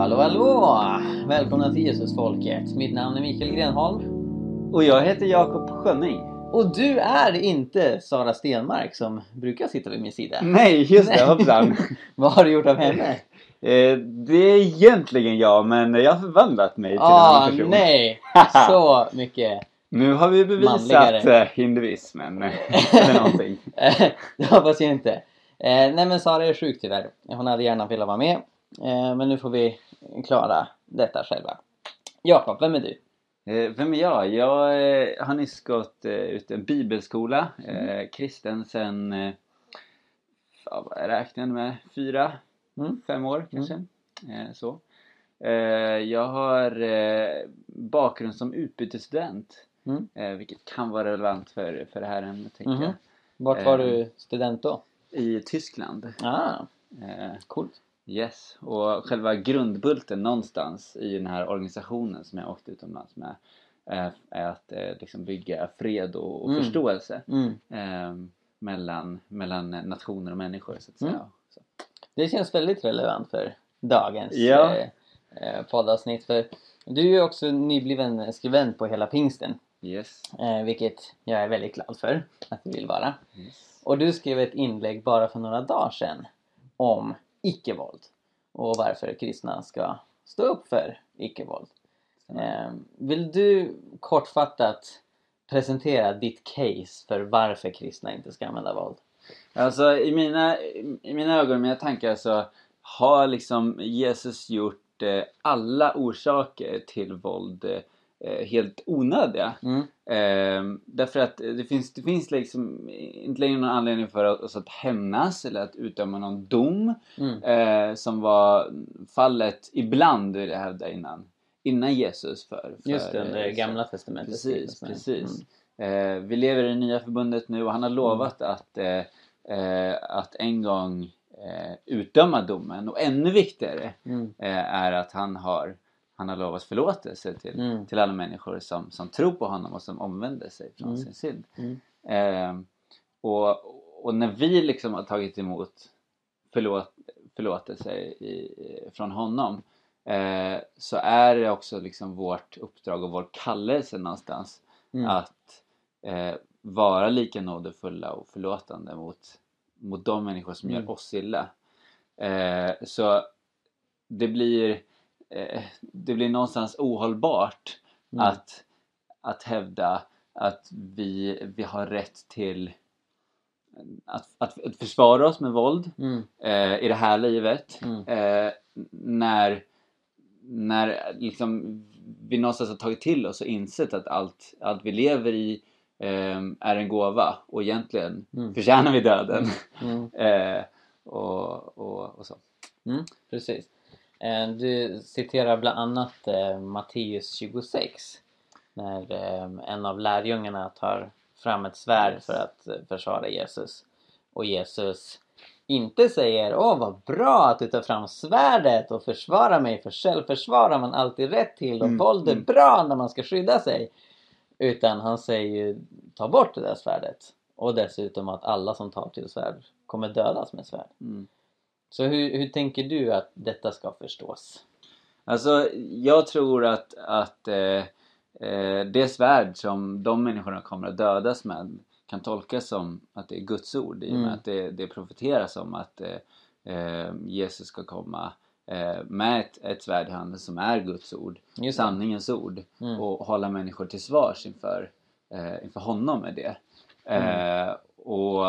hallå, hallå! Välkomna till Jesusfolket. Mitt namn är Mikael Grenholm. Och jag heter Jakob Schönning. Och du är inte Sara Stenmark som brukar sitta vid min sida. Nej, just det, hoppsan. Vad har du gjort av henne? Eh, det är egentligen jag, men jag har förvandlat mig till en Ah, annan person. nej! Så mycket. Nu har vi bevisat Manligare. eh, hinduismen, eller någonting. Eh, det hoppas jag inte. Eh, nej men Sara är sjuk tyvärr. Hon hade gärna velat vara med. Eh, men nu får vi klara detta själva. Jakob, vem är du? Eh, vem är jag? Jag eh, har nyss gått eh, ut en bibelskola, eh, kristen sen, ja, vad räknar jag med, fyra, Mm. fem år kanske. Eh, så. Jag har bakgrund som utbytesstudent, Mm. vilket kan vara relevant för, för det här ämnet tänker Mhm. jag. Vart var du student då? I Tyskland. Ah, coolt. Yes, och själva grundbulten någonstans i den här organisationen som jag åkte utomlands med eh, är att eh, liksom bygga fred och, och Mm. förståelse Mm. eh, mellan, mellan nationer och människor så att säga. Mm. Så. Det känns väldigt relevant för dagens Ja. eh, eh, poddavsnitt. För du är ju också nybliven skribent på Hela Pingsten. Yes. Eh, vilket jag är väldigt glad för att du vill vara. yes. Och du skrev ett inlägg bara för några dagar sedan om icke-våld. Och varför kristna ska stå upp för icke-våld. Eh, vill du kortfattat presentera ditt case för varför kristna inte ska använda våld? Alltså i mina, i mina ögon mina tankar så har liksom Jesus gjort eh, alla orsaker till våld eh, helt onödiga. Mm. Eh, därför att det finns, det finns liksom inte längre någon anledning för oss att hämnas eller att utdöma någon dom. Mm. Eh, som var fallet ibland, vill jag hävda, innan, innan Jesus. För, för, Just det, eh, gamla testamentet. Precis, Mm. precis. Eh, vi lever i det nya förbundet nu och han har lovat att, eh, eh, att en gång eh, utdöma domen. Och ännu viktigare Mm. eh, är att han har, han har lovat förlåtelse till, Mm. till alla människor som, som tror på honom och som omvänder sig från Mm. sin synd. Mm. Eh, och, och när vi liksom har tagit emot förlåt, förlåtelse i, från honom eh, så är det också liksom vårt uppdrag och vår kallelse någonstans Mm. att eh, vara lika nådefulla och förlåtande mot, mot de människor som Mm. gör oss illa. Eh, så det blir, eh, det blir någonstans ohållbart Mm. att, att hävda att vi, vi har rätt till att, att, försvara oss med våld Mm. eh, i det här livet Mm. eh, när, när liksom vi någonstans har tagit till oss och insett att allt, allt vi lever i eh, är en gåva och egentligen Mm. förtjänar vi döden. Mm. eh, och, och, och så. Mm, precis. Eh, Du citerar bland annat eh, Matteus 26 när eh, en av lärjungarna tar fram ett svärd för att försvara Jesus. Och Jesus inte säger Åh vad bra att du tar fram svärdet och försvarar mig för självförsvar har man alltid rätt till och Mm, våld är mm. bra när man ska skydda sig. Utan han säger ju ta bort det där svärdet. Och dessutom att alla som tar till svärd kommer dödas med svärd. Mm. Så hur, hur tänker du att detta ska förstås? Alltså, jag tror att, att eh, eh, det svärd som de människorna kommer att dödas med kan tolkas som att det är Guds ord i och med Mm. att det, det profeteras om att eh, eh, Jesus ska komma eh, med ett, ett svärd i handen som är Guds ord, Just sanningens ord Mm. och hålla människor till svars inför, inför honom med det. Mm. Och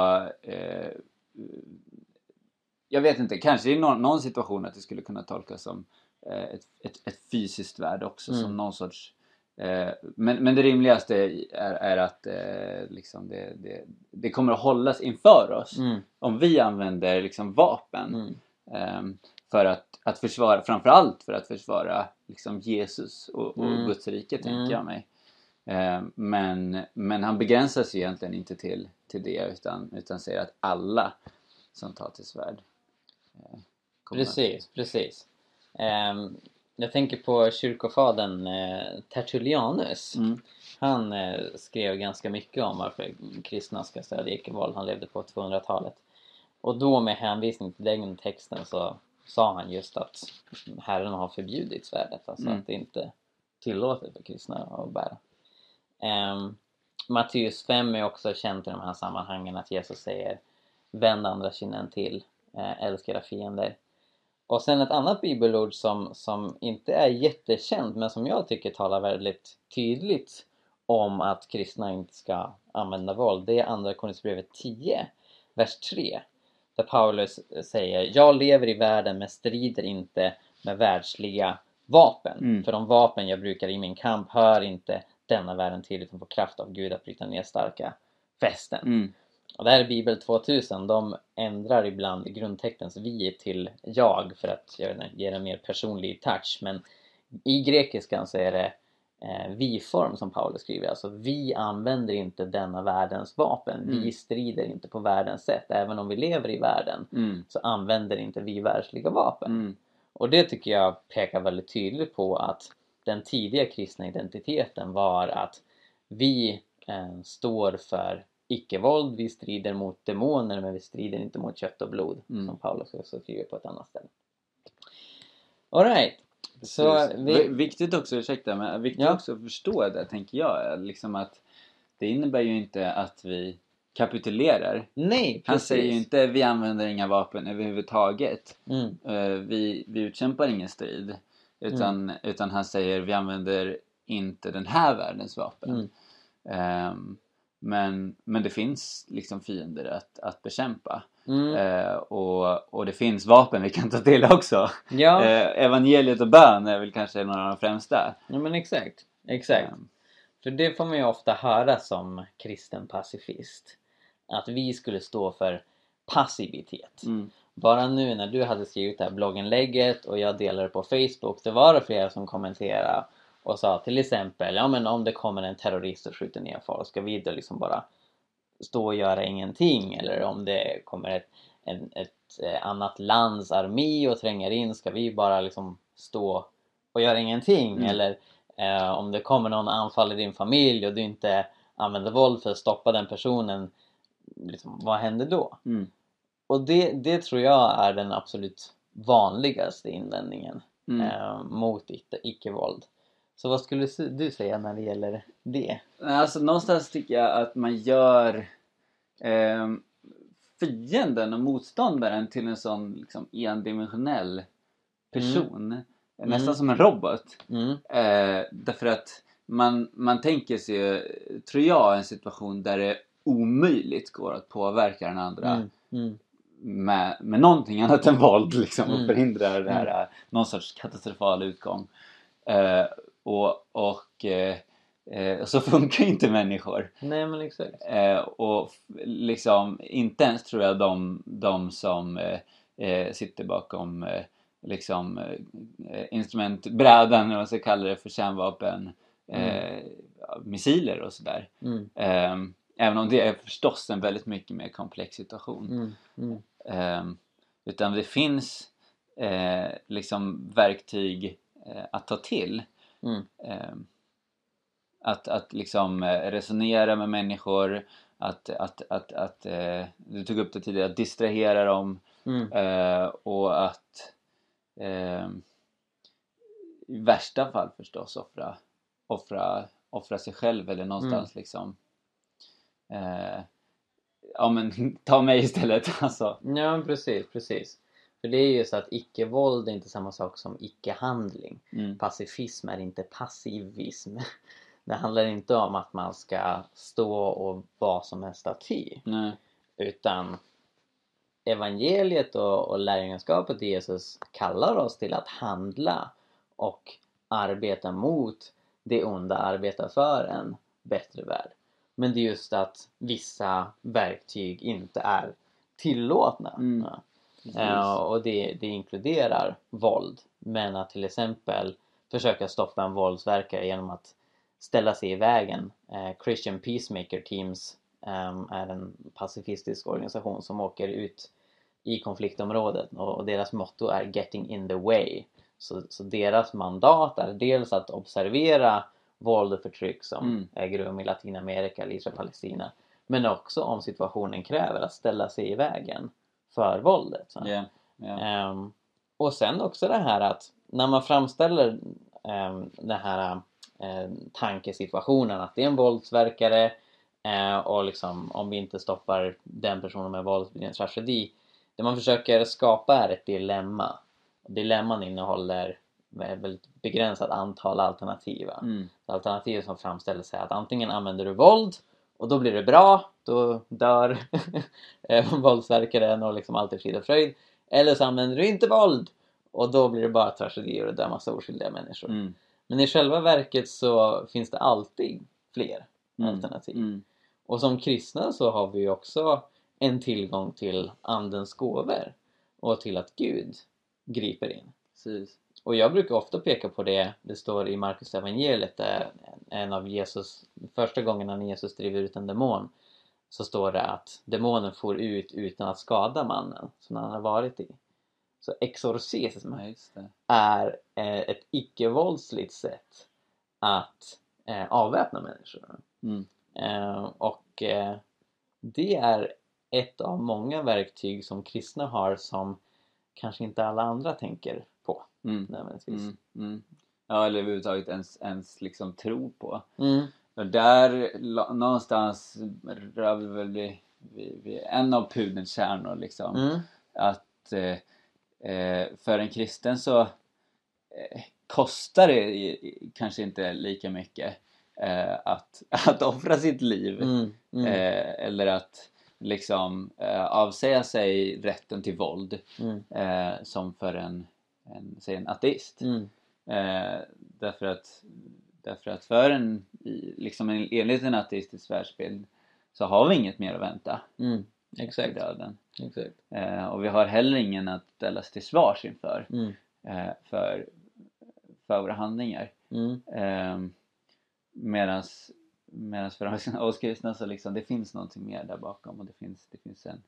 jag vet inte, kanske i någon, någon situation att det skulle kunna tolkas som eh, ett, ett, ett fysiskt värde också Mm. som någon sorts eh, men, men det rimligaste är, är att eh, liksom det, det, det kommer att hållas inför oss Mm. om vi använder liksom vapen Mm. ehm, för att, att försvara, framförallt för att försvara liksom Jesus och, och Mm. Guds rike tänker Mm. jag mig. Ehm, men, men han begränsar sig egentligen inte till, till det utan, utan säger att alla som tar till svärd eh, kommer Precis, precis. Ehm, jag tänker på kyrkofadern eh, Tertullianus. Mm. Han eh, skrev ganska mycket om varför kristna ska stödja icke-våld. Han levde på 200-talet. Och då med hänvisning till den texten så sa han just att Herren har förbjudit svärdet, alltså Mm. att det inte tillåtet för kristna att bära. Um, Matteus 5 är också känt i de här sammanhangen att Jesus säger Vänd andra kinden till, älska era fiender. Och sen ett annat bibelord som, som inte är jättekänt men som jag tycker talar väldigt tydligt om att kristna inte ska använda våld. Det är andra Korinthierbrevet 10, vers 3. Där Paulus säger Jag lever i världen men strider inte med världsliga vapen. Mm. För de vapen jag brukar i min kamp hör inte denna världen till utan får kraft av Gud att bryta ner starka fästen. Mm. Och det här är Bibel 2000. De ändrar ibland grundtextens vi till jag för att jag vet inte, ge en mer personlig touch. Men i grekiskan så är det eh, vi-form som Paulus skriver. Alltså vi använder inte denna världens vapen. Mm. Vi strider inte på världens sätt. Även om vi lever i världen Mm. så använder inte vi världsliga vapen. Mm. Och det tycker jag pekar väldigt tydligt på att den tidiga kristna identiteten var att vi eh, står för icke-våld, vi strider mot demoner men vi strider inte mot kött och blod Mm. som Paulus också skriver på ett annat ställe. Alright, så vi... Vi... Viktigt också, ursäkta, men viktigt Ja. också att förstå det tänker jag. Liksom att det innebär ju inte att vi kapitulerar. Nej, Han precis! säger ju inte vi använder inga vapen överhuvudtaget. Mm, Eh, vi, vi utkämpar ingen strid. Utan, Mm. utan han säger vi använder inte den här världens vapen. mm, Ehm, men, men det finns liksom fiender att, att bekämpa. mm. Eh, och, och det finns vapen vi kan ta till också. Ja, Eh, evangeliet och bön är väl kanske några av de främsta. ja, men exakt. Exakt. Ehm, För det får man ju ofta höra som kristen pacifist. Att vi skulle stå för passivitet. mm, Bara nu när du hade skrivit det här blogginlägget och jag delade på Facebook, det var det flera som kommenterade och sa till exempel, ja men om det kommer en terrorist och skjuter ner folk, ska vi då liksom bara stå och göra ingenting? Eller om det kommer ett, en, ett eh, annat lands armé och tränger in, ska vi bara liksom stå och göra ingenting? Mm. Eller eh, om det kommer någon anfaller din familj och du inte använder våld för att stoppa den personen, liksom, vad händer då? mm, Och det, det tror jag är den absolut vanligaste invändningen mm. eh, mot icke- icke-våld. Så vad skulle du säga när det gäller det? Alltså någonstans tycker jag att man gör ehm, fienden och motståndaren till en sån liksom, endimensionell person. Nästan Mm. som en robot. Mm, Eh, därför att man, man tänker sig, tror jag, en situation där det omöjligt går att påverka den andra mm, mm, med, med någonting annat än våld liksom, och Mm. förhindra det här, någon sorts katastrofal utgång. Eh, och och eh, eh, så funkar inte människor. Nej men exakt. Eh, och liksom inte ens tror jag de, de som eh, eh, sitter bakom eh, liksom instrumentbrädan, eller vad man ska kalla det, för kärnvapen, eh, missiler och sådär. Mm, Eh, även om det är förstås en väldigt mycket mer komplex situation. mm, mm, Eh, utan det finns liksom verktyg att ta till. Mm, Eh, att, att liksom eh, resonera med människor, att, att, att, att eh, du tog upp det tidigare, att distrahera dem mm, eh, och att eh, i värsta fall förstås offra, offra, offra sig själv eller någonstans liksom eh, ja men ta mig istället alltså. Ja precis, precis. För det är ju så att icke-våld är inte samma sak som icke-handling. Mm. Pacifism är inte passivism. Det handlar inte om att man ska stå och vara som en staty. Nej. Utan evangeliet och, och lärjungaskapet i Jesus kallar oss till att handla och arbeta mot det onda, arbeta för en bättre värld. Men det är just att vissa verktyg inte är tillåtna. Mm. Ja. Ja, och det, det inkluderar våld. Men att till exempel försöka stoppa en våldsverkare genom att ställa sig i vägen. Eh, Christian Peacemaker Teams ehm, är en pacifistisk organisation som åker ut i konfliktområdet och, och deras motto är Getting in the way. Så, så deras mandat är dels att observera våld och förtryck som Mm. äger rum i Latinamerika eller Israel-Palestina. Men också om situationen kräver att ställa sig i vägen för våldet. Ja, ja. Ehm, Och sen också det här att när man framställer eh, den här eh, tankesituationen att det är en våldsverkare eh, och liksom om vi inte stoppar den personen med våld blir det en tragedi. Det man försöker skapa är ett dilemma. Dilemman innehåller ett väldigt begränsat antal alternativ. Mm. Alternativet som framställs är att antingen använder du våld och då blir det bra, då dör eh, våldsverkaren och liksom allt är frid och fröjd. Eller så använder du inte våld och då blir det bara tragedier och dör massa oskyldiga människor. Mm. Men i själva verket så finns det alltid fler Mm. alternativ. Mm. Och som kristna så har vi ju också en tillgång till Andens gåvor och till att Gud griper in. Precis. Och jag brukar ofta peka på det, det står i Markus evangeliet där en av Jesus, första gången när Jesus driver ut en demon så står det att demonen får ut utan att skada mannen som han har varit i. Så exorcism Ja, är eh, ett icke-våldsligt sätt att eh, avväpna människor. Mm. Eh, och eh, det är ett av många verktyg som kristna har som kanske inte alla andra tänker på Mm. nödvändigtvis. Mm. Mm. Ja, eller överhuvudtaget ens, ens liksom tro på. Mm. Och där någonstans rör vi väl vid, vid, vid en av pudelns kärnor liksom. Mm. Att eh, eh, för en kristen så eh, kostar det i- kanske inte lika mycket eh, att, att offra sitt liv. Mm. Mm. Eh, eller att liksom eh, avsäga sig rätten till våld Mm. som för en, en, säg en ateist. Mm. Eh, därför, att, därför att för en, liksom en, enligt en ateistisk världsbild så har vi inget mer att vänta Mm. Exakt. döden. Exakt. Eh, och vi har heller ingen att ställas till svars inför Mm. eh, för, för våra handlingar. Mm. Eh, medans, medans för oss kristna så liksom det finns någonting mer där bakom och det finns, det finns en,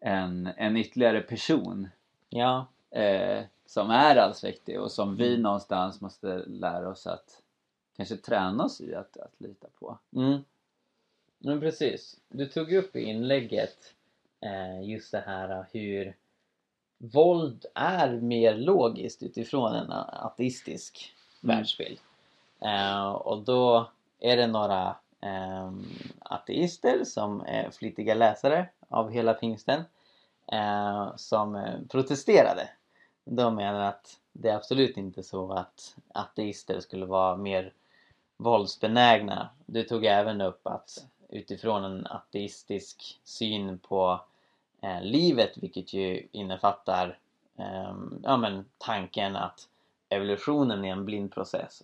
en, en ytterligare person Ja. eh, som är allsmäktig och som vi Mm. någonstans måste lära oss att kanske träna oss i att, att lita på. Mm. Men precis. Du tog upp i inlägget eh, just det här hur våld är mer logiskt utifrån en ateistisk Mm. världsbild. Eh, och då är det några eh, ateister som är flitiga läsare av hela pingsten eh, som eh, protesterade. De menar att det är absolut inte så att ateister skulle vara mer våldsbenägna. Du tog även upp att utifrån en ateistisk syn på eh, livet, vilket ju innefattar eh, ja, men tanken att evolutionen är en blind process.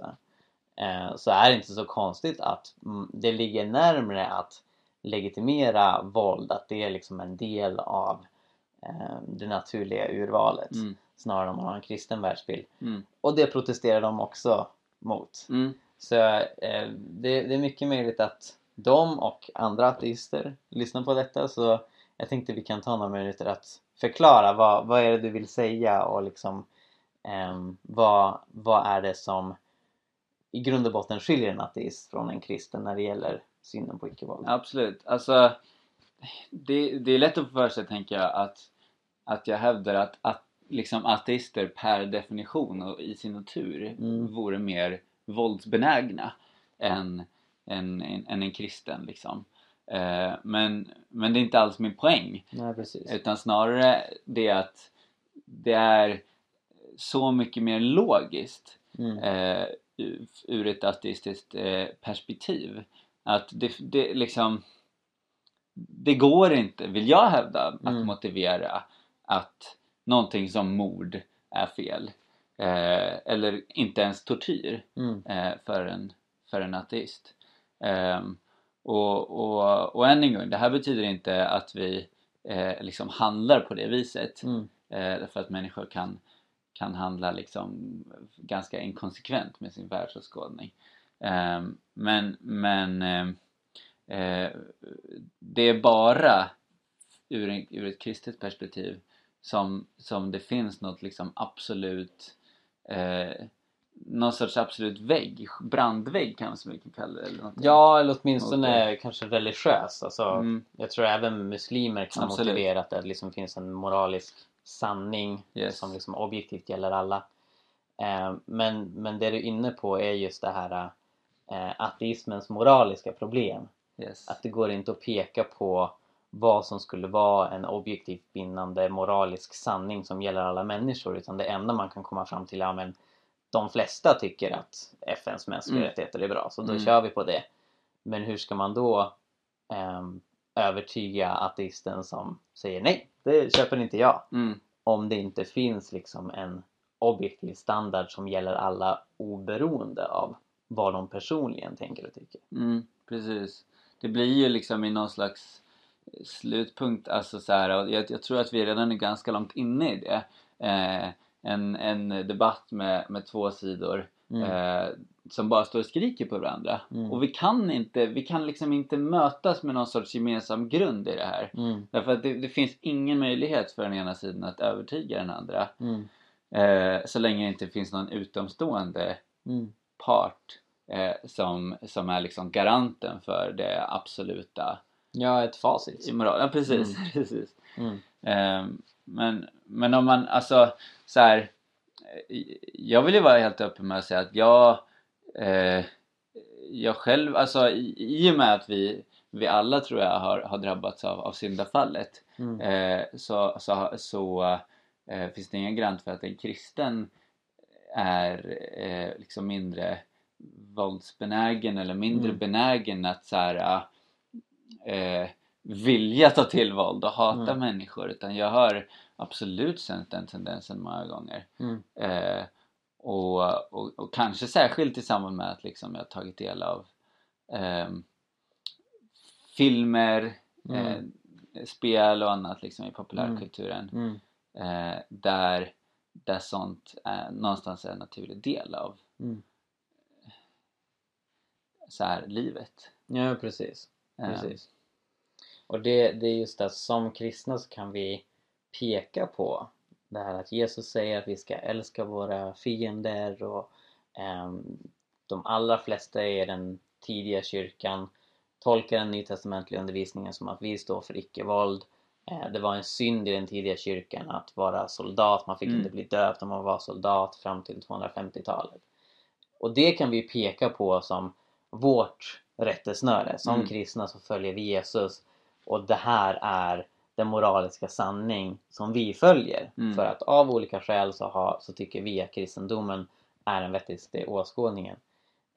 Eh, så är det inte så konstigt att mm, det ligger närmre att legitimera våld, att det är liksom en del av det naturliga urvalet Mm. snarare än man har en kristen världsbild. Mm. Och det protesterar de också mot. Mm. Så eh, det, det är mycket möjligt att de och andra ateister lyssnar på detta så jag tänkte vi kan ta några minuter att förklara vad, vad är det du vill säga och liksom ehm, vad, vad är det som i grund och botten skiljer en ateist från en kristen när det gäller synen på icke-våld? Absolut. Alltså, det, det är lätt att få för sig, tänker jag, att, att jag hävdar att, att liksom ateister per definition och i sin natur Mm. vore mer våldsbenägna än, än, än, än en kristen. Liksom. Eh, men, men det är inte alls min poäng. Nej, precis. Utan snarare det att det är så mycket mer logiskt Mm. eh, ur- ur ett ateistiskt eh, perspektiv. Att det, det liksom det går inte, vill jag hävda, att Mm. motivera att någonting som mord är fel. Eh, eller inte ens tortyr Mm. eh, för, en, för en ateist. Ehm, och, och, och än en gång, det här betyder inte att vi eh, liksom handlar på det viset. Mm. Eh, därför att människor kan, kan handla liksom ganska inkonsekvent med sin världsåskådning. Ehm, men men eh, det är bara ur, en, ur ett kristet perspektiv som, som det finns något liksom absolut eh, någon sorts absolut vägg, brandvägg kanske vi kan kalla det eller. Ja, eller åtminstone kanske religiös. Alltså, Mm. Jag tror även muslimer kan Absolut. motivera att det liksom finns en moralisk sanning Yes. som liksom objektivt gäller alla. Eh, men, men det du är inne på är just det här eh, ateismens moraliska problem. Yes. Att det går inte att peka på vad som skulle vara en objektivt bindande moralisk sanning som gäller alla människor utan det enda man kan komma fram till är ja, men de flesta tycker att FNs mänskliga Mm. rättigheter är bra så då Mm. kör vi på det. Men hur ska man då ehm, övertyga ateisten som säger nej, det köper inte jag Mm. om det inte finns liksom en objektiv standard som gäller alla oberoende av vad de personligen tänker och tycker. Mm, precis. Det blir ju liksom i någon slags slutpunkt, alltså så här, och jag, jag tror att vi redan är ganska långt inne i det. Eh, en, en debatt med, med två sidor Mm. eh, som bara står och skriker på varandra. Mm. Och vi kan inte, vi kan liksom inte mötas med någon sorts gemensam grund i det här. Mm. Därför att det, det finns ingen möjlighet för den ena sidan att övertyga den andra. Mm. Eh, så länge det inte finns någon utomstående Mm. part eh, som, som är liksom garanten för det absoluta Ja, ett facit. i moral. Ja, precis. Mm. precis. Mm. Ehm, men, men om man, alltså så här. eh, Jag vill ju vara helt öppen med att säga att jag eh, Jag själv, alltså i, i och med att vi vi alla tror jag har, har drabbats av, av syndafallet Mm. eh, så, så, så eh, finns det ingen garant för att en kristen är eh, liksom mindre våldsbenägen eller mindre Mm. benägen att så här, eh, vilja ta till våld och hata Mm. människor utan jag har absolut känt den tendensen många gånger Mm. eh, och, och, och kanske särskilt i samband med att liksom jag tagit del av ehm, filmer, Mm. eh, spel och annat liksom i populärkulturen Mm. eh, där, där sånt är, någonstans är en naturlig del av Mm. så här, livet. Ja, precis. Eh, precis. Och det, det är just att som kristna så kan vi peka på det här att Jesus säger att vi ska älska våra fiender och ehm, de allra flesta i den tidiga kyrkan tolkar den nytestamentliga undervisningen som att vi står för icke-våld. Eh, det var en synd i den tidiga kyrkan att vara soldat, man fick Mm. inte bli döpt om man var soldat fram till 250-talet. Och det kan vi peka på som vårt rättesnöre. Som Mm. kristna så följer vi Jesus och det här är den moraliska sanning som vi följer. Mm. För att av olika skäl så, har, så tycker vi att kristendomen är den vettigaste åskådningen.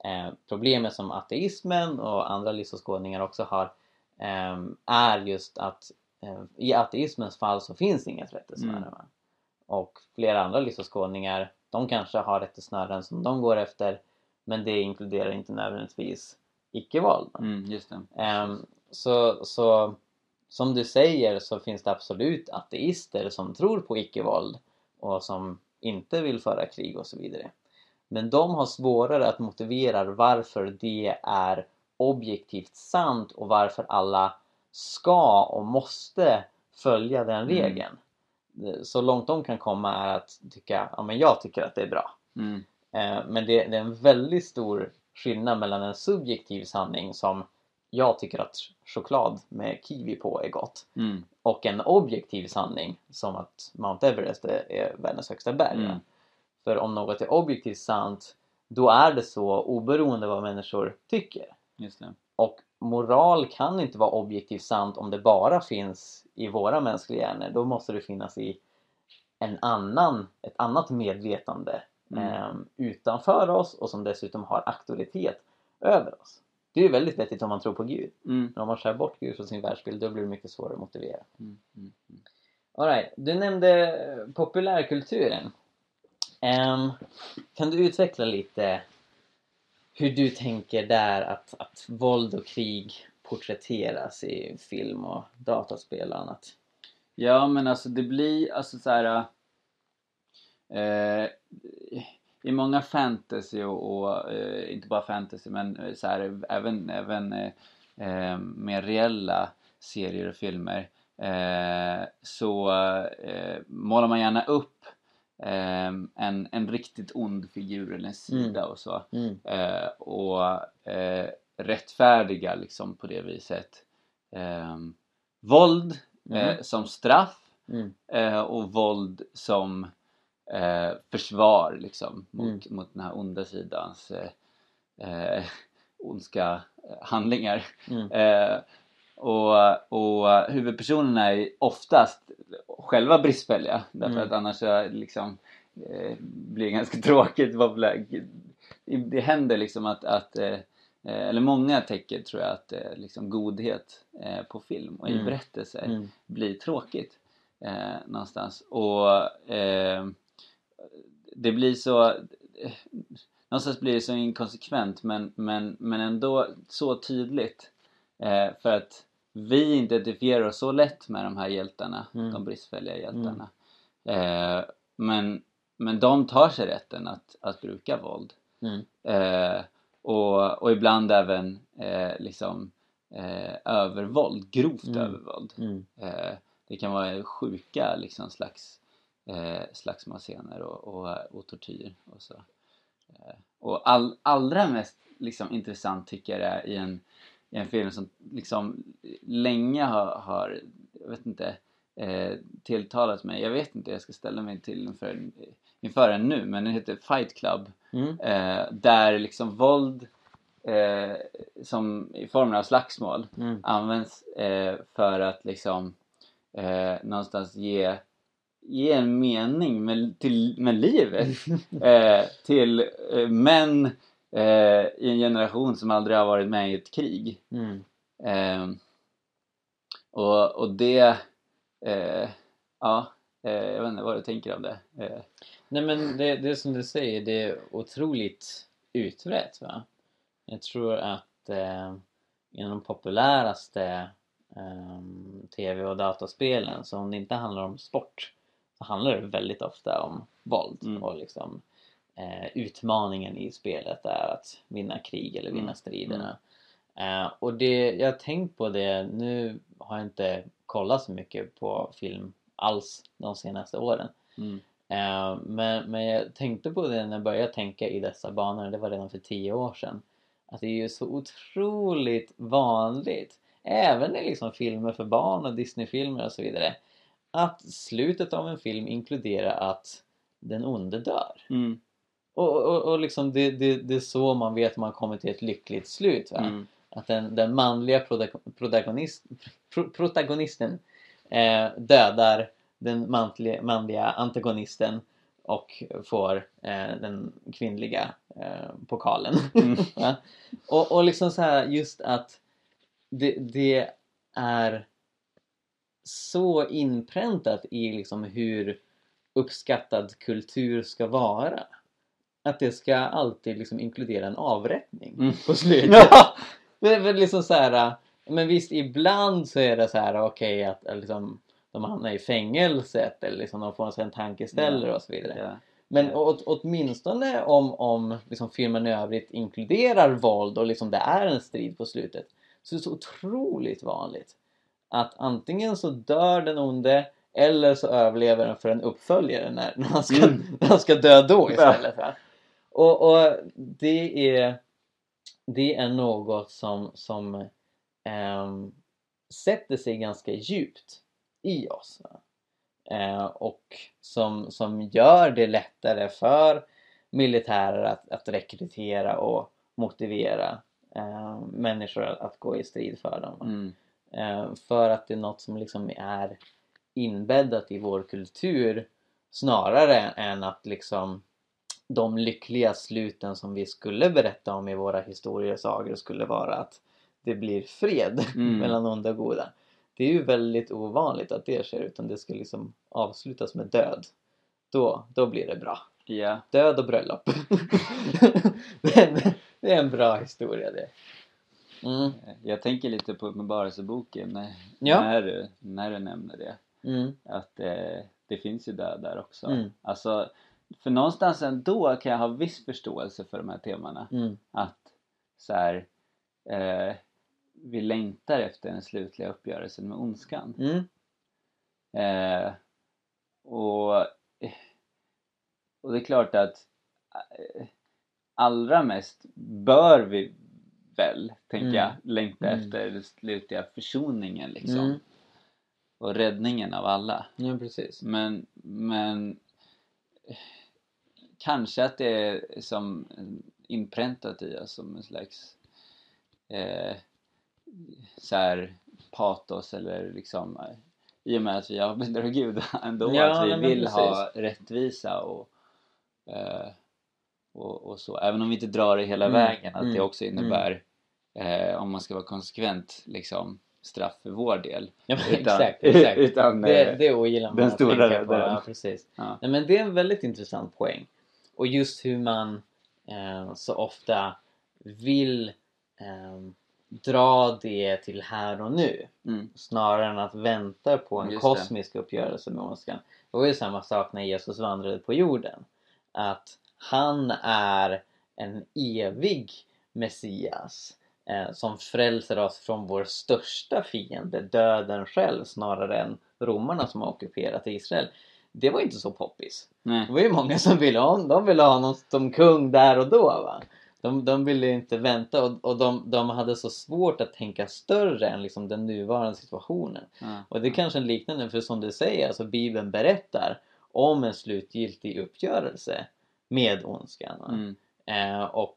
Eh, problemet som ateismen och andra livsåskådningar också har ehm, är just att eh, i ateismens fall så finns inget rättesnöre. Mm. Och flera andra livsåskådningar de kanske har rättesnören som de går efter men det inkluderar inte nödvändigtvis icke-våld. va? Mm, just det. Ehm, så, så som du säger så finns det absolut ateister som tror på icke-våld och som inte vill föra krig och så vidare. Men de har svårare att motivera varför det är objektivt sant och varför alla ska och måste följa den Mm. regeln. Så långt de kan komma är att tycka, ja men jag tycker att det är bra. Mm, Eh, Men det, det är en väldigt stor skillnad mellan en subjektiv sanning som jag tycker att choklad med kiwi på är gott mm, och en objektiv sanning som att Mount Everest är, är världens högsta berg. Mm. För om något är objektivt sant då är det så oberoende vad människor tycker. Och moral kan inte vara objektivt sant om det bara finns i våra mänskliga hjärnor. Då måste det finnas i en annan, ett annat medvetande Mm. ehm, utanför oss och som dessutom har auktoritet över oss. Det är ju väldigt vettigt om man tror på Gud. Mm, Men om man skär bort Gud från sin världsbild då blir det mycket svårare att motivera. mm, mm, mm. All right. Du nämnde populärkulturen. Ehm, kan du utveckla lite hur du tänker där att, att våld och krig porträtteras i film och dataspel och annat? Ja men alltså det blir alltså så här. Eh, I många fantasy och, och eh, inte bara fantasy men eh, så här, även, även eh, mer reella serier och filmer så målar man gärna upp en, en riktigt ond figur eller en sida och så Mm. och rättfärdiga liksom på det viset våld Mm. som straff Mm. och våld som eh, försvar liksom mot, Mm. mot den här onda sidans eh, eh, ondska eh, handlingar. Mm. Eh, och, och huvudpersonerna är oftast själva bristfälliga därför Mm. att annars så liksom eh, blir det ganska tråkigt. Det händer liksom att, att eh, eller många tecken tror jag att eh, liksom godhet på film och i Mm. berättelser Mm. blir tråkigt någonstans. Och det blir så någonstans blir det så inkonsekvent men, men, men ändå så tydligt eh, för att vi identifierar oss så lätt med de här hjältarna, Mm. de bristfälliga hjältarna. Eh, men, men de tar sig rätten att, att bruka våld. Mm. Eh, och, och ibland även eh, liksom eh, övervåld, grovt Mm. övervåld. Mm. Eh, det kan vara sjuka liksom slags eh, slagsmålscener och, och, och tortyr och så. Eh, och all, allra mest liksom, intressant tycker jag det är i en, i en film som liksom länge har, har jag vet inte, eh, tilltalat mig. Jag vet inte, jag ska ställa mig till inför, inför den nu, men den heter Fight Club. Mm. Eh, där liksom våld eh, som i formen av slagsmål Mm. används eh, för att liksom eh, någonstans ge, ge en mening med, till, med livet eh, till eh, män eh, i en generation som aldrig har varit med i ett krig. Mm. Eh, och, och det, eh, ja, eh, jag vet inte vad du tänker om det. Eh, Nej men det, det som du säger, det är otroligt utbrett va? Jag tror att eh, inom de populäraste eh, tv och dataspelen, så om det inte handlar om sport, handlar det väldigt ofta om våld Mm. och liksom eh, utmaningen i spelet är att vinna krig eller vinna Mm. striderna. Eh, och det, jag har tänkt på det, nu har jag inte kollat så mycket på film alls de senaste åren. mm, Eh, men, men jag tänkte på det när jag började tänka i dessa banor, det var redan för tio år sedan. Att det är ju så otroligt vanligt, även i liksom filmer för barn och Disneyfilmer och så vidare, att slutet av en film inkluderar att den onde dör. mm, Och, och, och liksom det, det, det är så man vet att man kommer till ett lyckligt slut. Mm, Att den, den manliga protago- protagonist, pro, protagonisten eh, dödar den manliga, manliga antagonisten och får eh, den kvinnliga eh, pokalen. Mm. Ja. och, och liksom så här just att det, det är så inpräntat i liksom hur uppskattad kultur ska vara. Att det ska alltid liksom inkludera en avrättning Mm. på slutet. Ja! Det är väl liksom så här, men visst ibland så är det så här okej att eh, liksom, de hamnar i fängelset eller liksom de får en tankeställare och så vidare. Ja. Men åt, åtminstone om, om liksom filmen i övrigt inkluderar våld och liksom det är en strid på slutet så är det så otroligt vanligt att antingen så dör den onde eller så överlever den för en uppföljare när, när, han, ska, Mm. när han ska dö då istället. Va? Och, och det är det är något som, som ehm, sätter sig ganska djupt i oss. Eh, och som, som gör det lättare för militärer att, att rekrytera och motivera eh, människor att, att gå i strid för dem. Mm, för att det är något som liksom är inbäddat i vår kultur snarare än att liksom de lyckliga sluten som vi skulle berätta om i våra historiesagor skulle vara att det blir fred Mm. mellan onda och goda. Det är ju väldigt ovanligt att det sker utan det ska liksom avslutas med död. Då, då blir det bra. ja. Död och bröllop. det, är en, det är en bra historia det. Mm. Jag tänker lite på Uppenbarelseboken när, Ja. när, du, när du nämner det. Mm. Att eh, det finns ju död där också. Mm. Alltså, för någonstans ändå kan jag ha viss förståelse för de här temana. Mm. Att så här, eh, vi längtar efter den slutliga uppgörelsen med ondskan. Mm. Eh, och, och det är klart att eh, allra mest bör vi väl, tänker Mm. jag, längta Mm. efter den slutliga försoningen liksom. Mm. och räddningen av alla. Ja, precis. Men, men kanske att det är som inpräntat i oss som en slags eh, så här patos eller liksom i och med att vi avbildar Gud ändå Ja, att vi nej, vill precis. ha rättvisa och, eh, och, och så även om vi inte drar det hela Mm, vägen att det mm, också innebär eh, om man ska vara konsekvent liksom straff för vår del Ja, men Utan- exakt, exakt. utan, det, eh, det ogillar man den att stora tänka på. räddaren. Ja, precis. Ja. Nej, men det är en väldigt intressant poäng. Och just hur man eh, så ofta vill eh, dra det till här och nu mm, snarare än att vänta på en Just det. kosmisk uppgörelse med ondskan. Det var ju samma sak när Jesus vandrade på jorden. Att han är en evig Messias som frälser oss från vår största fiende, döden själv, snarare än romarna som har ockuperat Israel. Det var inte så poppis. nej, Det var ju många som ville ha, de ville ha honom som kung där och då. Va? De, de ville inte vänta och, och de, de hade så svårt att tänka större än liksom den nuvarande situationen. ja, Och det är kanske en liknande, för som du säger, alltså Bibeln berättar om en slutgiltig uppgörelse med ondskan. mm, Eh, och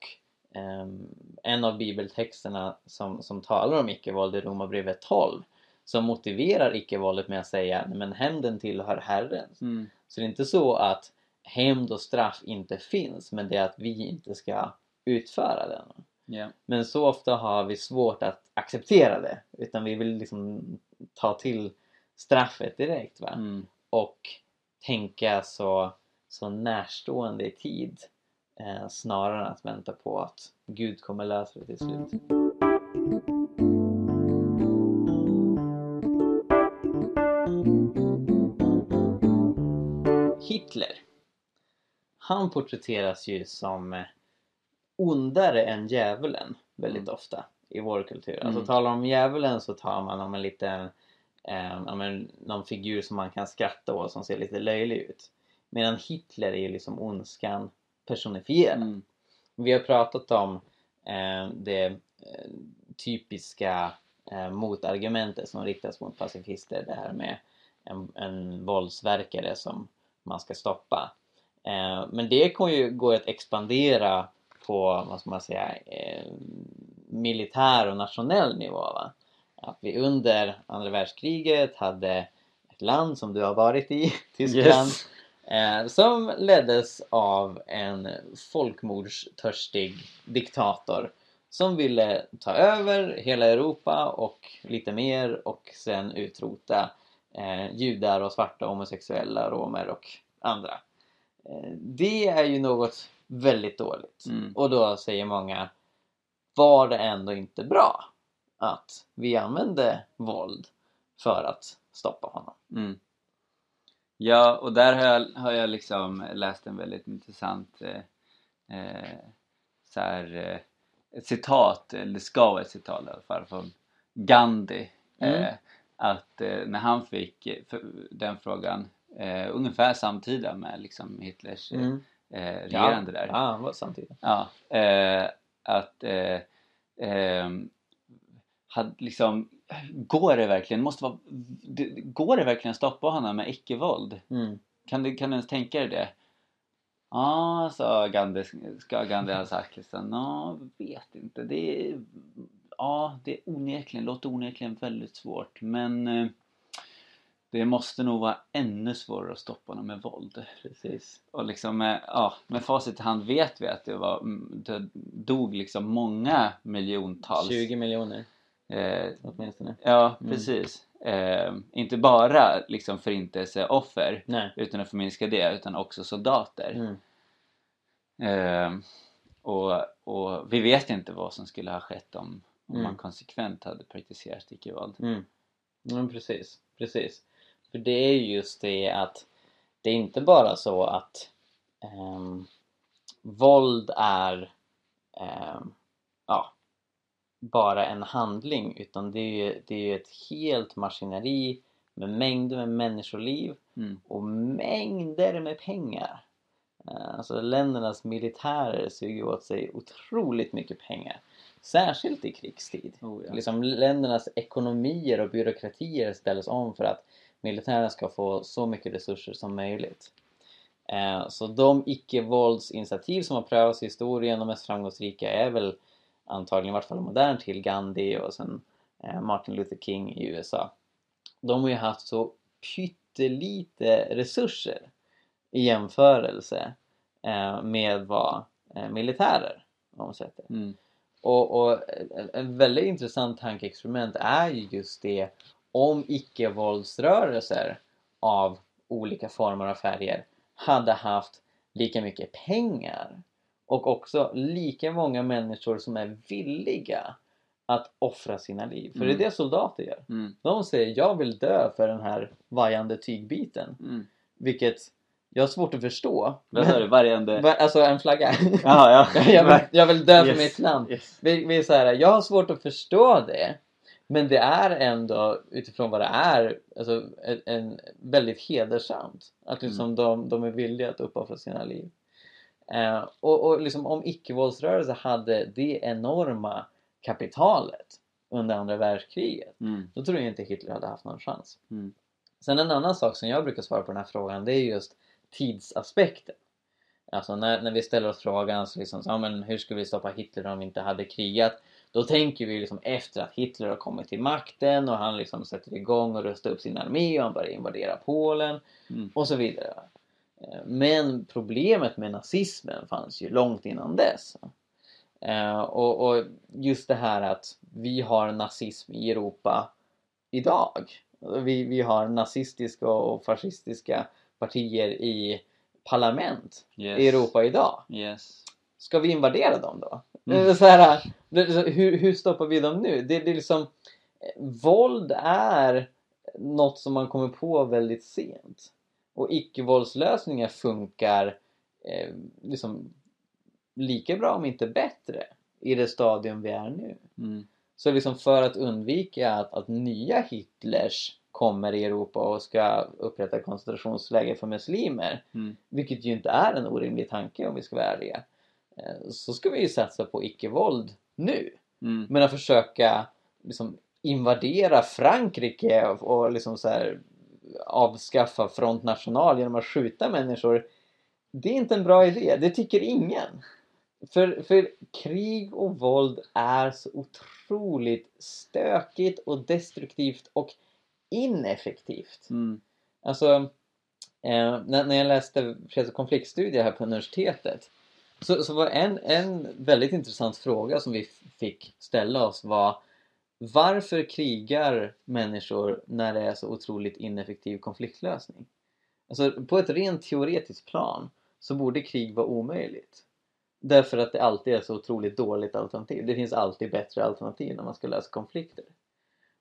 en av bibeltexterna som, som talar om icke-våld är Romarbrevet 12 som motiverar icke-våldet med att säga "Nej, men hämnden tillhör Herren. mm, Så det är inte så att hämnd och straff inte finns men det är att vi inte ska utföra den. ja, Men så ofta har vi svårt att acceptera det utan vi vill liksom ta till straffet direkt. Va? mm, och tänka så, så närstående i tid eh, snarare än att vänta på att Gud kommer lösa det till slut. Hitler han porträtteras ju som eh, ondare än djävulen väldigt Mm. ofta i vår kultur. Mm. Alltså talar om djävulen så tar man om en liten eh, ja, men, någon figur som man kan skratta åt som ser lite löjlig ut. Medan Hitler är ju liksom ondskan personifierad. mm, Vi har pratat om eh, det eh, typiska eh, motargumentet som riktas mot pacifister. Det här med en, en våldsverkare som man ska stoppa. Eh, men det kommer ju gå att expandera på, vad ska man säga, eh, militär och nationell nivå. Va? Att vi under andra världskriget hade ett land som du har varit i, Tyskland. Yes. Eh, som leddes av en folkmordstörstig diktator som ville ta över hela Europa och lite mer och sen utrota eh, judar och svarta homosexuella, romer och andra. Eh, det är ju något väldigt dåligt. Mm. Och då säger många var det ändå inte bra att vi använde våld för att stoppa honom? Mm. Ja, och där har jag, har jag liksom läst en väldigt intressant eh, eh, så här, eh, ett citat, eller det ska vara ett citat i alla fall, från Gandhi. Mm. Eh, att eh, när han fick eh, för, den frågan eh, ungefär samtida med liksom Hitlers Mm. regerande där. Ja, han var samtidigt. Ja, att eh, hade liksom, går det verkligen, måste vara, går det verkligen att stoppa honom med icke-våld? Mm. Kan du, kan du ens tänka dig det? Ja, sa Gandhi, ska Gandhi ha sagt liksom, ja, vet inte, det är, ja, det är onekligen, låter onekligen väldigt svårt, men eh, det måste nog vara ännu svårare att stoppa honom med våld. Precis. Och liksom med, ja, med facit i hand vet vi att det var, det dog liksom många miljontals 20 miljoner eh, åtminstone. Ja, Mm. precis. Eh, inte bara liksom förintelseoffer Nej. utan att förminska det, utan också soldater. Mm. Eh, och, och vi vet inte vad som skulle ha skett om, om Mm. man konsekvent hade praktiserat icke-våld. Mm. Mm, precis. Precis. För det är ju just det att det är inte bara så att ehm, våld är ehm, ja, bara en handling utan det är ju det är ett helt maskineri med mängder med människoliv Mm. och mängder med pengar. Eh, Alltså ländernas militärer suger åt sig otroligt mycket pengar. Särskilt i krigstid. Oh, ja. Liksom ländernas ekonomier och byråkratier ställs om för att militären ska få så mycket resurser som möjligt. Eh, Så de icke-våldsinitiativ som har prövats i historien, de mest framgångsrika är väl antagligen, i vart fall modern tid, Gandhi och sen eh, Martin Luther King i USA. De har ju haft så pyttelite resurser i jämförelse eh, med vad eh, militärer omsätter. Mm. Och, och en väldigt intressant tankeexperiment är ju just det om icke-våldsrörelser av olika former och färger hade haft lika mycket pengar och också lika många människor som är villiga att offra sina liv. För det Mm. är det soldater gör. Mm. De säger jag vill dö för den här vajande tygbiten. Mm. Vilket jag har svårt att förstå. Vad sa du? Vargande? Va- Alltså en flagga. Jaha, ja. jag, vill, jag vill dö för Yes, mitt land. yes. Vi, vi är så här, jag har svårt att förstå det. Men det är ändå utifrån vad det är alltså, en, en väldigt hedersamt. Att liksom de, de är villiga att uppoffra sina liv. Eh, och och liksom, om icke-våldsrörelser hade det enorma kapitalet under andra världskriget Mm. då tror jag inte Hitler hade haft någon chans. Mm. Sen en annan sak som jag brukar svara på den här frågan det är just tidsaspekten. Alltså när, när vi ställer oss frågan så liksom, så, ja, men hur skulle vi stoppa Hitler om vi inte hade krigat? Då tänker vi liksom efter att Hitler har kommit till makten och han liksom sätter igång och rustar upp sin armé och han börjar invadera Polen Mm. och så vidare. Eh, Men problemet med nazismen fanns ju långt innan dess. Eh, Och, och just det här att vi har nazism i Europa idag. Vi, vi har nazistiska och fascistiska partier i parlament Yes. i Europa idag. Yes. Ska vi invadera dem då? Mm. Eh, Så här, hur, hur stoppar vi dem nu? Det, det är liksom, våld är något som man kommer på väldigt sent. Och icke-våldslösningar funkar eh, liksom lika bra om inte bättre i det stadium vi är nu. Mm. Så liksom för att undvika att, att nya Hitlers kommer i Europa och ska upprätta koncentrationsläger för muslimer, Mm. vilket ju inte är en orimlig tanke om vi ska vara ärliga, eh, så ska vi ju satsa på icke-våld nu. Mm. Men att försöka liksom invadera Frankrike och, och liksom så här avskaffa Front National genom att skjuta människor, det är inte en bra idé. Det tycker ingen. För, för krig och våld är så otroligt stökigt och destruktivt och ineffektivt. Mm. Alltså, eh, när, när jag läste freds och konfliktstudier här på universitetet så, så var en, en väldigt intressant fråga som vi fick ställa oss var varför krigar människor när det är så otroligt ineffektiv konfliktlösning? Alltså på ett rent teoretiskt plan så borde krig vara omöjligt. Därför att det alltid är så otroligt dåligt alternativ. Det finns alltid bättre alternativ när man ska lösa konflikter.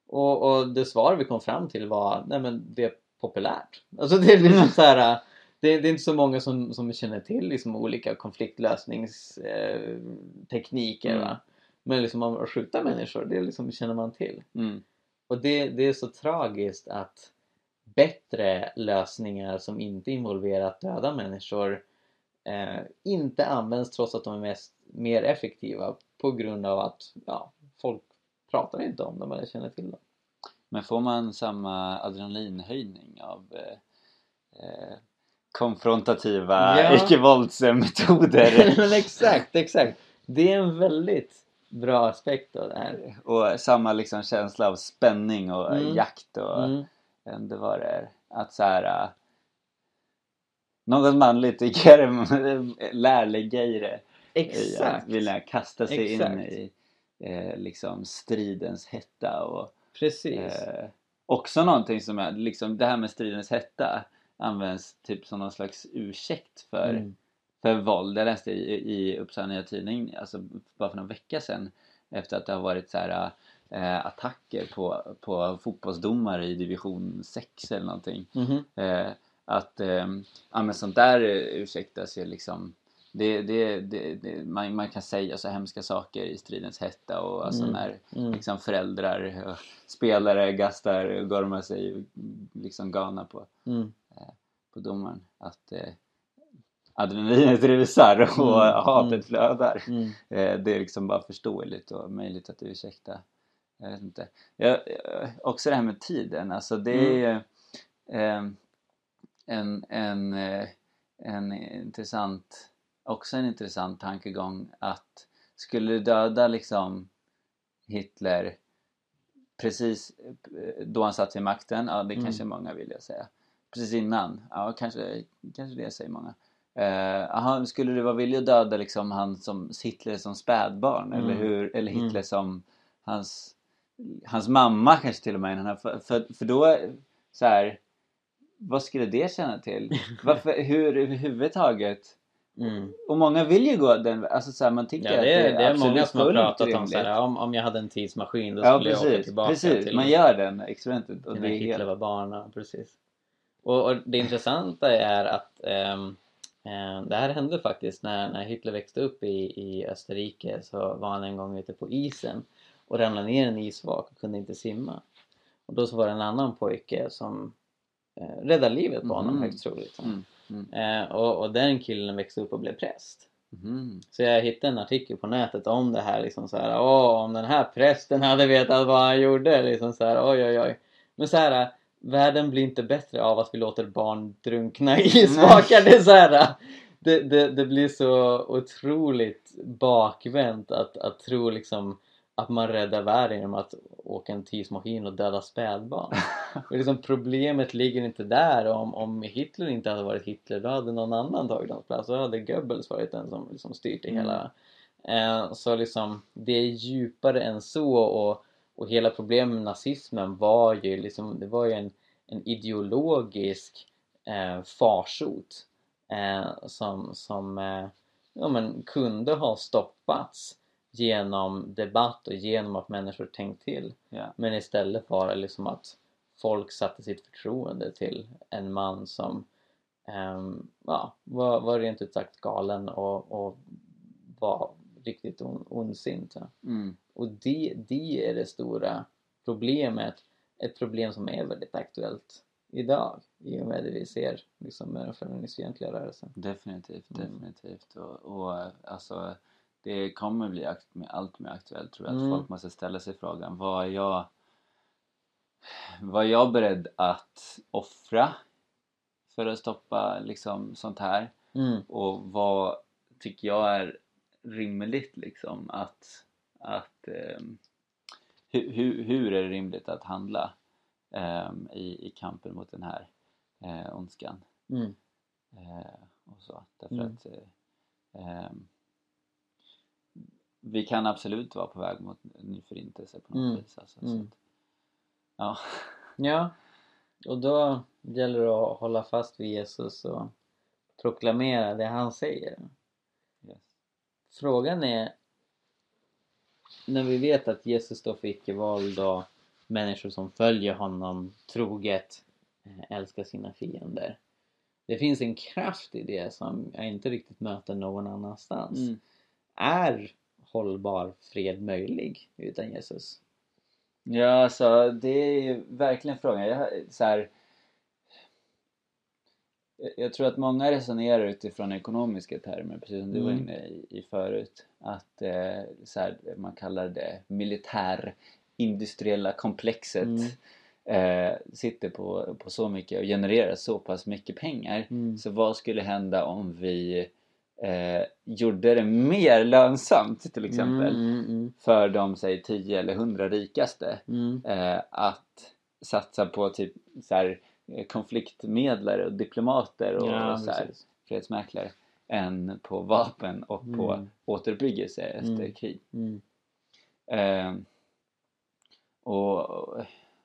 Och, och det svar vi kom fram till var, nej men det är populärt. Alltså det är liksom så här, det, det är inte så många som, som känner till liksom olika konfliktlösningstekniker eh, Mm. Men liksom att skjuta människor, det liksom känner man till. Mm. Och det, det är så tragiskt att bättre lösningar som inte involverar att döda människor eh, inte används trots att de är mest, mer effektiva på grund av att ja, folk pratar inte om dem eller känner till dem. Men får man samma adrenalinhöjning av eh, eh, konfrontativa Ja. icke-våldsmetoder? Exakt, exakt! Det är en väldigt bra aspekt av det här. och samma liksom känsla av spänning och Mm. jakt och Mm. det var det att så här äh, något manligt tycker jag lär ligga i att Exakt! vilja kasta sig in Exakt. i eh, liksom stridens hetta och Precis. eh, också någonting som är liksom det här med stridens hetta används typ som någon slags ursäkt för Mm. För våld. Jag läste i, i Uppsala Nya Tidning alltså bara för någon vecka sedan efter att det har varit så här eh, attacker på, på fotbollsdomare i division 6 eller någonting. Mhm. Eh, att eh, ja, men sånt där eh, ursäktas ju liksom det, det, det, det, man, man kan säga så hemska saker i stridens hetta och alltså Mm. när Mm. liksom föräldrar och spelare gastar och gormar sig liksom galna på Mm. på domaren. Att, eh, adrenalinet rusar och Mm, hatet mm. flödar. Mm. Eh, det är liksom bara förståeligt och möjligt att ursäkta. Jag vet inte. Jag, jag, också det här med tiden, alltså det är ju eh, en, en, eh, en intressant, också en intressant tankegång att skulle du döda liksom Hitler precis eh, då han satt vid makten, ja det Mm. kanske många vill jag säga. Precis innan, ja kanske, kanske det säger många. Eh, aha, skulle du vara villig att döda liksom han som Hitler som spädbarn Mm. eller hur? Eller Hitler Mm. som hans, hans mamma kanske till och med. För, för, för då, så här, vad skulle det känna till? Varför, hur överhuvudtaget? Mm. Och många vill ju gå den alltså så här, man tycker Ja, att det är, det är absolut många som har pratat om så här, om, om jag hade en tidsmaskin då Ja skulle jag åka precis, tillbaka precis. till man gör den experimentet och det när är Hitler helt... var barn. Precis. Och, och det intressanta är att eh, det här hände faktiskt när, när Hitler växte upp i, i Österrike så var han en gång ute på isen och ramlade ner i en isvak och kunde inte simma. Och då så var det en annan pojke som eh, räddade livet på honom Mhm. högst troligt. Mm, mm, Eh, och, och den killen växte upp och blev präst. mhm. Så jag hittade en artikel på nätet om det här liksom så här, åh om den här prästen hade vetat vad han gjorde liksom så här, oj oj oj. Men så här, världen blir inte bättre av att vi låter barn drunkna i isvakar. Det så här, det, det, det blir så otroligt bakvänt att, att tro liksom att man räddar världen genom att åka en tidsmaskin och döda spädbarn. Och liksom problemet ligger inte där. Om, om Hitler inte hade varit Hitler då hade någon annan tagit hans plats. Då hade Goebbels varit den som liksom styrt det Mm. hela. Eh, så liksom det är djupare än så och, och hela problemet med nazismen var ju liksom, det var ju en, en ideologisk eh, farsot eh, som, som eh, ja, men kunde ha stoppats genom debatt och genom att människor tänkt till. Ja. Men istället var det liksom att folk satte sitt förtroende till en man som ehm, ja, var, var rent ut sagt galen och, och var riktigt on, ondsint. Ja. Mm. Och det, det är det stora problemet. Ett problem som är väldigt aktuellt idag i och med det vi ser liksom, med den feministfientliga rörelsen. Definitivt, Mm. definitivt. Och, och alltså, det kommer bli akt, allt mer aktuellt tror jag. Att Mm. folk måste ställa sig frågan, vad är jag vad är jag beredd att offra för att stoppa liksom sånt här? Mm. Och vad tycker jag är rimligt liksom att, att ehm, hur, hur, hur är det rimligt att handla ehm, i, i kampen mot den här eh, ondskan? Mm. Eh, och så. Därför Mm. att eh, ehm, vi kan absolut vara på väg mot en ny förintelse på något Mm. vis. Alltså, så Mm. att, ja. Ja, och då gäller det att hålla fast vid Jesus och proklamera det han säger. Frågan är, när vi vet att Jesus står för icke-våld och människor som följer honom troget eh, älskar sina fiender. Det finns en kraft i det som jag inte riktigt möter någon annanstans. Mm. Är hållbar fred möjlig utan Jesus? Ja, alltså det är ju verkligen frågan. Jag, så här, jag- tror att många resonerar utifrån ekonomiska termer, precis som du var Mm. inne i, i förut. Att eh, så här, man kallar det militärindustriella komplexet Mm. eh, sitter på, på så mycket och genererar så pass mycket pengar. Mm. Så vad skulle hända om vi eh, gjorde det mer lönsamt till exempel Mm, mm, för de säg 10 eller 100 rikaste mm, eh, att satsa på typ så här, konfliktmedlare och diplomater och, Ja, och så här, fredsmäklare än på vapen och på Mm. återuppbyggelse efter Mm. krig. mm, Eh, och,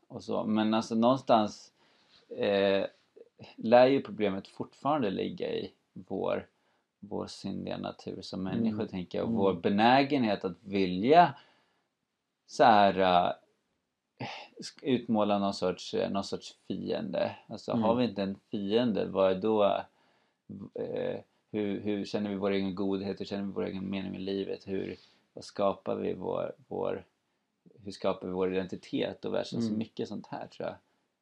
och så. Men alltså någonstans eh, lär ju problemet fortfarande ligga i vår, vår syndiga natur som människor Mm. tänker jag och Mm. vår benägenhet att vilja så här, eh, utmåla någon sorts, eh, någon sorts fiende. Alltså Mm. har vi inte en fiende, vad är då eh, hur, hur känner vi vår egen godhet? Hur känner vi vår egen mening med livet? Hur vad skapar vi vår, vår hur skapar vi vår identitet och världen? Så Mm. mycket sånt här tror jag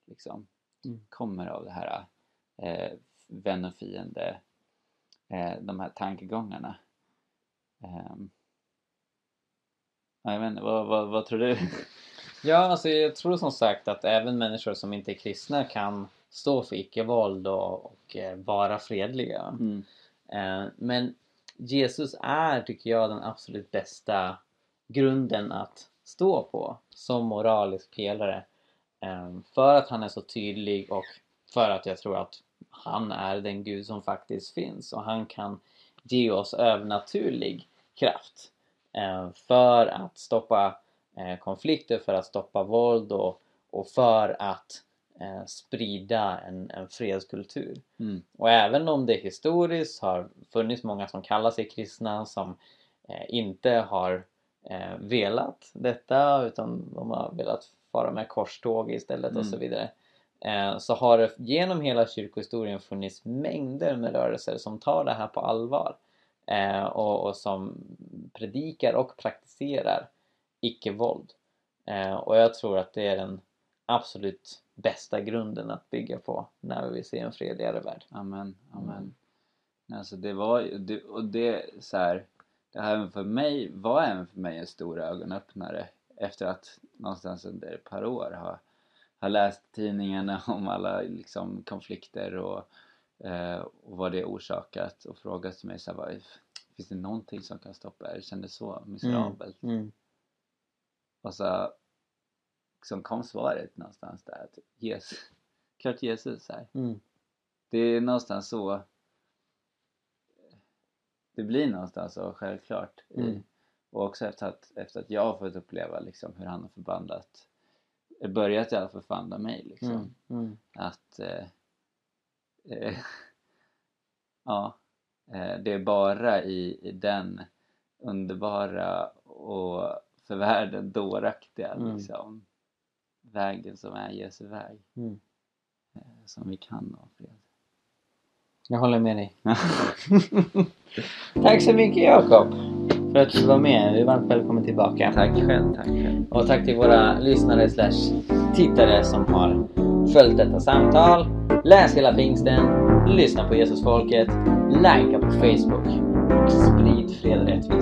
liksom Mm. kommer av det här eh, vän och fiende eh, de här tankegångarna. Ja, jag vet inte, vad, vad, vad tror du? Ja, alltså jag tror som sagt att även människor som inte är kristna kan stå för icke-våld och, och eh, vara fredliga. Mm. Eh, men Jesus är, tycker jag, den absolut bästa grunden att stå på som moralisk pelare. Eh, för att han är så tydlig och för att jag tror att han är den Gud som faktiskt finns och han kan ge oss övernaturlig kraft för att stoppa konflikter, för att stoppa våld och, och för att eh, sprida en, en fredskultur. Mm. Och även om det historiskt har funnits många som kallar sig kristna som eh, inte har eh, velat detta utan de har velat fara med korståg istället och Mm. så vidare. Eh, så har det genom hela kyrkohistorien funnits mängder med rörelser som tar det här på allvar eh, och, och som predikar och praktiserar icke-våld. Eh, och jag tror att det är den absolut bästa grunden att bygga på när vi vill se en fredligare värld. Amen, amen. Mm. Alltså det var det, och det så här, det här även för mig, var även för mig en stor ögonöppnare efter att någonstans under ett par år ha, ha läst tidningarna om alla liksom konflikter och, eh, och vad det orsakat och frågat mig så här, vad, finns det någonting som kan stoppa det? Jag kände så miserabelt. Mm. Och så liksom kom svaret någonstans där att Jesus, klart Jesus här. Mm. Det är någonstans så det blir någonstans så självklart. i- Mm. Och också efter att, efter att jag har fått uppleva liksom hur han har förvandlat börjat i alla fall förvandla mig liksom. Mm. Mm. Att eh, eh, ja, eh, det är bara i, i den underbara och för världen dåraktiga Mm. liksom, vägen som är Jesu väg Mm. eh, som vi kan ha fred. Jag håller med dig. tack så mycket Jakob för att du var med. Du är varmt välkommen tillbaka. tack själv, tack själv. Och tack till våra lyssnare slash tittare som har följt detta samtal. Läs hela pingsten, lyssna på Jesusfolket, likea på Facebook och sprid fred och rättvisa